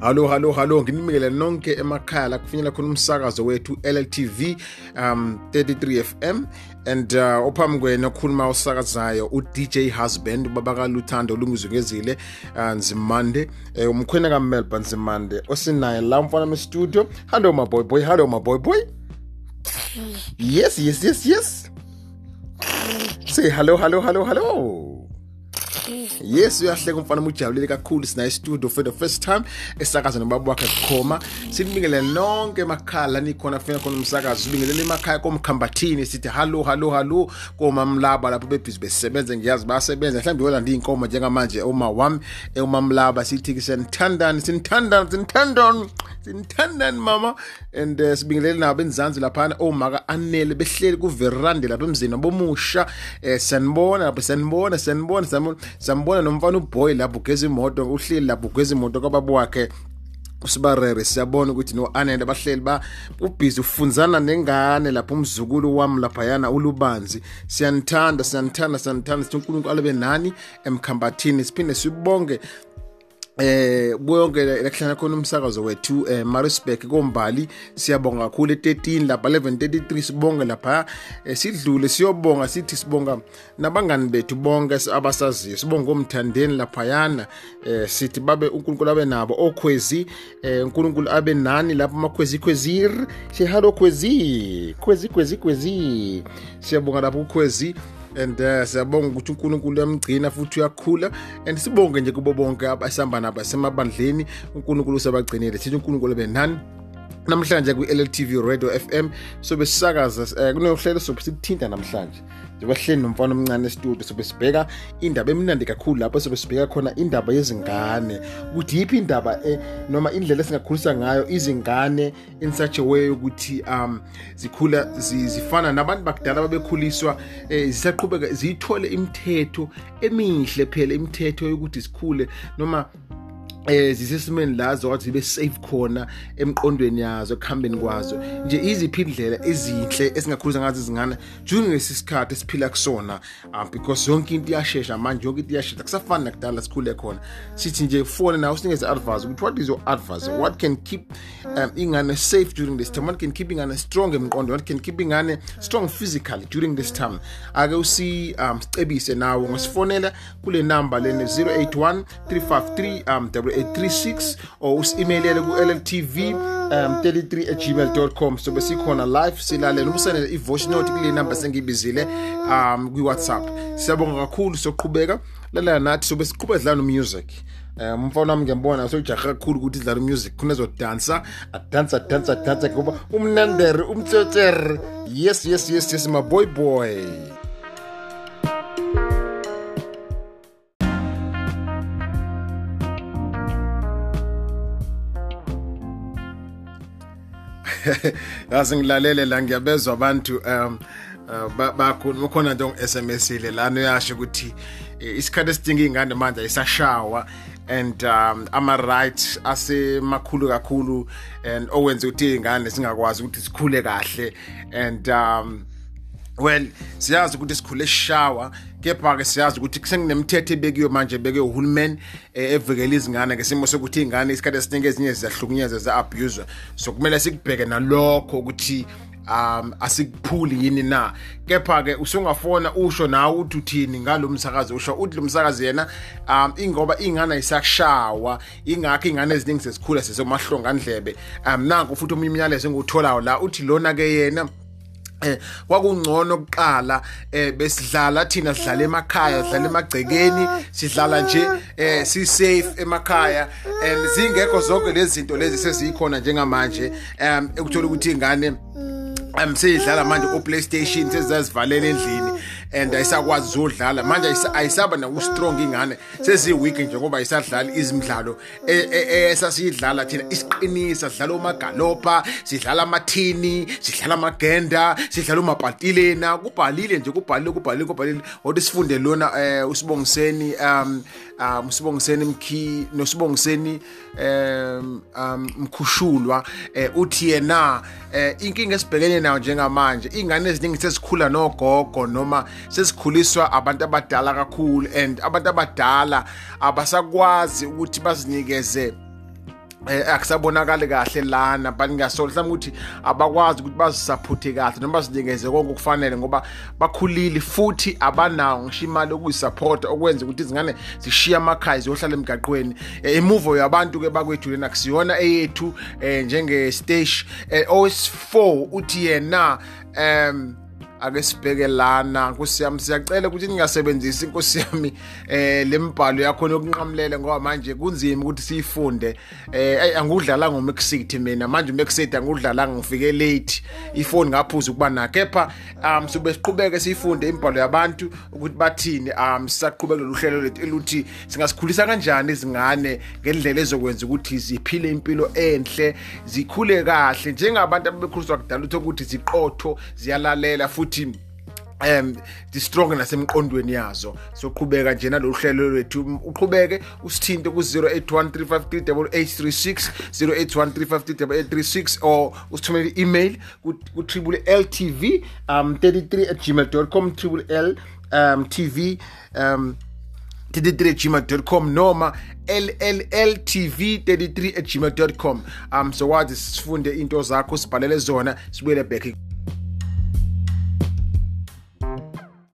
Hallo hallo hallo nginimikele nonke emakhaya la kufinyela khona umsakazo wethu LLTV um 33 FM and uh, ophambi kwena okhuluma usakazayo u DJ Husband baba kaLuthando lungizungezile uh, Nzimande. Eh, umkhwena kaMelba Nzimande osinaye la mfana me studio hello my boy boy hello my boy boy. Yes yes yes yes. Say hello hello hello hello. Yes uyahleka umfana umujabulile kakhulu sinayo studio for the first time esakaza nobaba wakhe bukhoma sinibingelele nonke emakhaya la nikhona funa khona umsakazo. Sibingelele emakhaya komkhambathini sithi hallo hallo hallo komamlaba lapho bebhizi besebenza ngiyazi bayasebenza mhlawumbe yolanda iy'nkomo njengamanje uma wami umamlaba sithi siyanithandani sinithandani sinithandani sinithandani mama. And uh, sibingelele nabo enzansi laphana omaka anele behleli kuverande lapha emzini wabomusha um siyanibona lapho siyanibona siyanibona siyambona nomfana uboy lapho ugeza imoto uhleli lapho ugeza imoto kwababa wakhe usibarere. Siyabona ukuthi no-anele bahleli ba ubhizi ufunzana nengane lapho umzukulu wami laphayana ulubanzi. Siyanithanda siyanithanda siyanithanda sithi unkulunkulu alebe nani emkhambathini siphinde sibonge eh bonke ekuhlala khona umsakazo wethu eh Maritzburg kombali. Siyabonga kakhulu e13 lapha 1133 sibonge lapha. Eh, sidlule siyobonga sithi sibonga nabangani bethu bonke abasaziyo. Sibonga umthandeni lapha yana eh sithi babe uNkulunkulu abe nabo. Okhwezi eh uNkulunkulu abe nani lapha amakhwezi khwezir. Sihalo khwezi. Khwezi khwezi khwezi. Siyabonga lapha ukhwezi. And uh, siyabonga ukuthi uNkulunkulu uyamgcina futhi uyakhula. And sibonge nje kubo bonke abasihamba nabo asemabandleni uNkulunkulu usabagcinile sithi uNkulunkulu benani namhlanje ku-LLTV Radio FM sobe sisakaza uh, kunohlelo sobe sikuthinta namhlanje. Njengoba sihleli nomfana omncane estudio sobe sibheka indaba emnandi kakhulu lapho sobe sibheka khona indaba yezingane. Ukuthi yiphi indaba eh, noma indlela esingakhulisa ngayo izingane in such a way ukuthi um zikhula zifana nabantu bakudala babekhuliswa eh, zisaqhubeka ziyithole imithetho emihle phela imithetho yokuthi zikhule noma eh zisesimeni la zokuthi zibe safe khona emqondweni yazo ekuhambeni kwazo. Nje iziphi indlela ezinhle esingakhulisa ngazo izingane during lesi sikhathi esiphila kusona? Um, because yonke into iyashesha manje yonke into iyashesha. Kusafani nakudala sikhule khona. Sithi nje fone nawe sinikeze advice ukuthi what is your advice? What can keep um, ingane safe during this time? What can keep ingane strong emqondo what can keep ingane strong physically during this time? Ake usi um, sicebise nawe ngosifonela kule number lene 081 353 um, 836 or usi-emailele ku-lltv um 33 at gmail.com so besikhona live silalela umsendele i-voice note kule number sengiyibizile um kwi-whatsapp. Siyabonga kakhulu soqhubeka lalela nathi sobe siqhubeka dlala no-music um umfana wami ngiyambona sojaha kakhulu ukuthi idlala umusic. Khona ezodansa adansa adansa adansa ngoba umnandere umtsetser yes yes yes yes my boy boy. yazi ngilalele la ngiyabezwa abantu um bakhona ukhona nto ngi-sms ile lana uyasho ukuthi isikhathi esidinga iy'ngane manje ayisashawa and um, ama-right asemakhulu kakhulu and owenza ukuthi iy'ngane zingakwazi ukuthi zikhule kahle and um, well siyazi ukuthi sikhule sishawa kepha-ke siyazi ukuthi sekunemithetho ebekiwe manje ebekiwe uhulumeni evikela izingane ngesimo sokuthi iy'ngane isikhathi esiningi ezinye ziyahlukunyezwa za-abuswa so kumele sikubheke nalokho ukuthi um asikuphuli yini na. Kepha-ke usungafona usho nawe uthi uthini ngalo msakazi usho uthi lo msakazi yena um ingoba iy'ngane ayisakushawa ingakho iy'ngane eziningi sezikhula sezemahlongandlebe um nanku futhi omunye imiyalezo engiwutholayo la uthi lona-ke yena eh kwakungcono kuqala eh besidlala thina sidlala emakhaya sidlala emagcekeni sidlala nje eh si safe emakhaya. And zingekho zonke lezi zinto lezi sezikhona njengamanje um ukuthola ukuthi ingane um seyidlala manje ku PlayStation sezizazivalela endlini and ayisakwazi zodlala manje ayisaba naku-strong ingane. Seziyi-weak njengoba ayisadlali izimidlalo esasiyidlala thina. Isiqinisa sidlala omagalopa sidlala amathini sidlala amagenda sidlala umabhatilena kubhalile nje kubhalile kubhalile kubhalile. Kodwa sifunde lona um usibongiseni um um usibongiseni mkhi nosibongiseni um um mkhushulwa uthi yena inkinga esibhekene nayo njengamanje ingane eziningi sezikhula nogogo noma sesikhuliswa abantu abadala kakhulu and abantu abadala abasakwazi ukuthi bazinikeze eh akusabonakali kahle lana but ngiyasola mhlawumbe ukuthi abakwazi ukuthi bazisupport kahle noma bazinikeze konke okufanele ngoba bakhulile futhi abanawo ngisho imali okuyisupport okwenza ukuthi izingane zishiya amakhaya ziyohlala emgaqweni. Eh, imuvo yabantu ke bakwethu lena kusiyona eyethu eh, njenge stage OS4 uthi yena um ake sibheke lana nkosi yami siyacela ukuthi ningasebenzisi inkosi yami eh lembhalo yakho yokunqamulela ngoba manje kunzima ukuthi siyifunde. Eh angudlala ngomexit mina. Manje umexit angudlala ngifike late. Ifoni ngaphuza ukuba na kepha um sube siqhubeke siyifunde imbhalo yabantu ukuthi bathini. Um sisaqhubeka lolu hlelo lethu eluthi singasikhulisa kanjani izingane ngendlela ezokwenza ukuthi ziphile impilo enhle zikhule kahle. Njengabantu ababekhuliswa kudala ukuthi ziqotho ziyalalela futhi futhi um di-strong nasemqondweni yazo. Soqhubeka nje nalolu hlelo lwethu. Uqhubeke usithinte ku-081353836 081353836 or usithumele i-email ku-triple ltv um 33 at gmail com triple l um tv um 33 gmail.com noma llltv 33 at gmail.com um so wazi sifunde into zakho sibhalele zona sibuyele back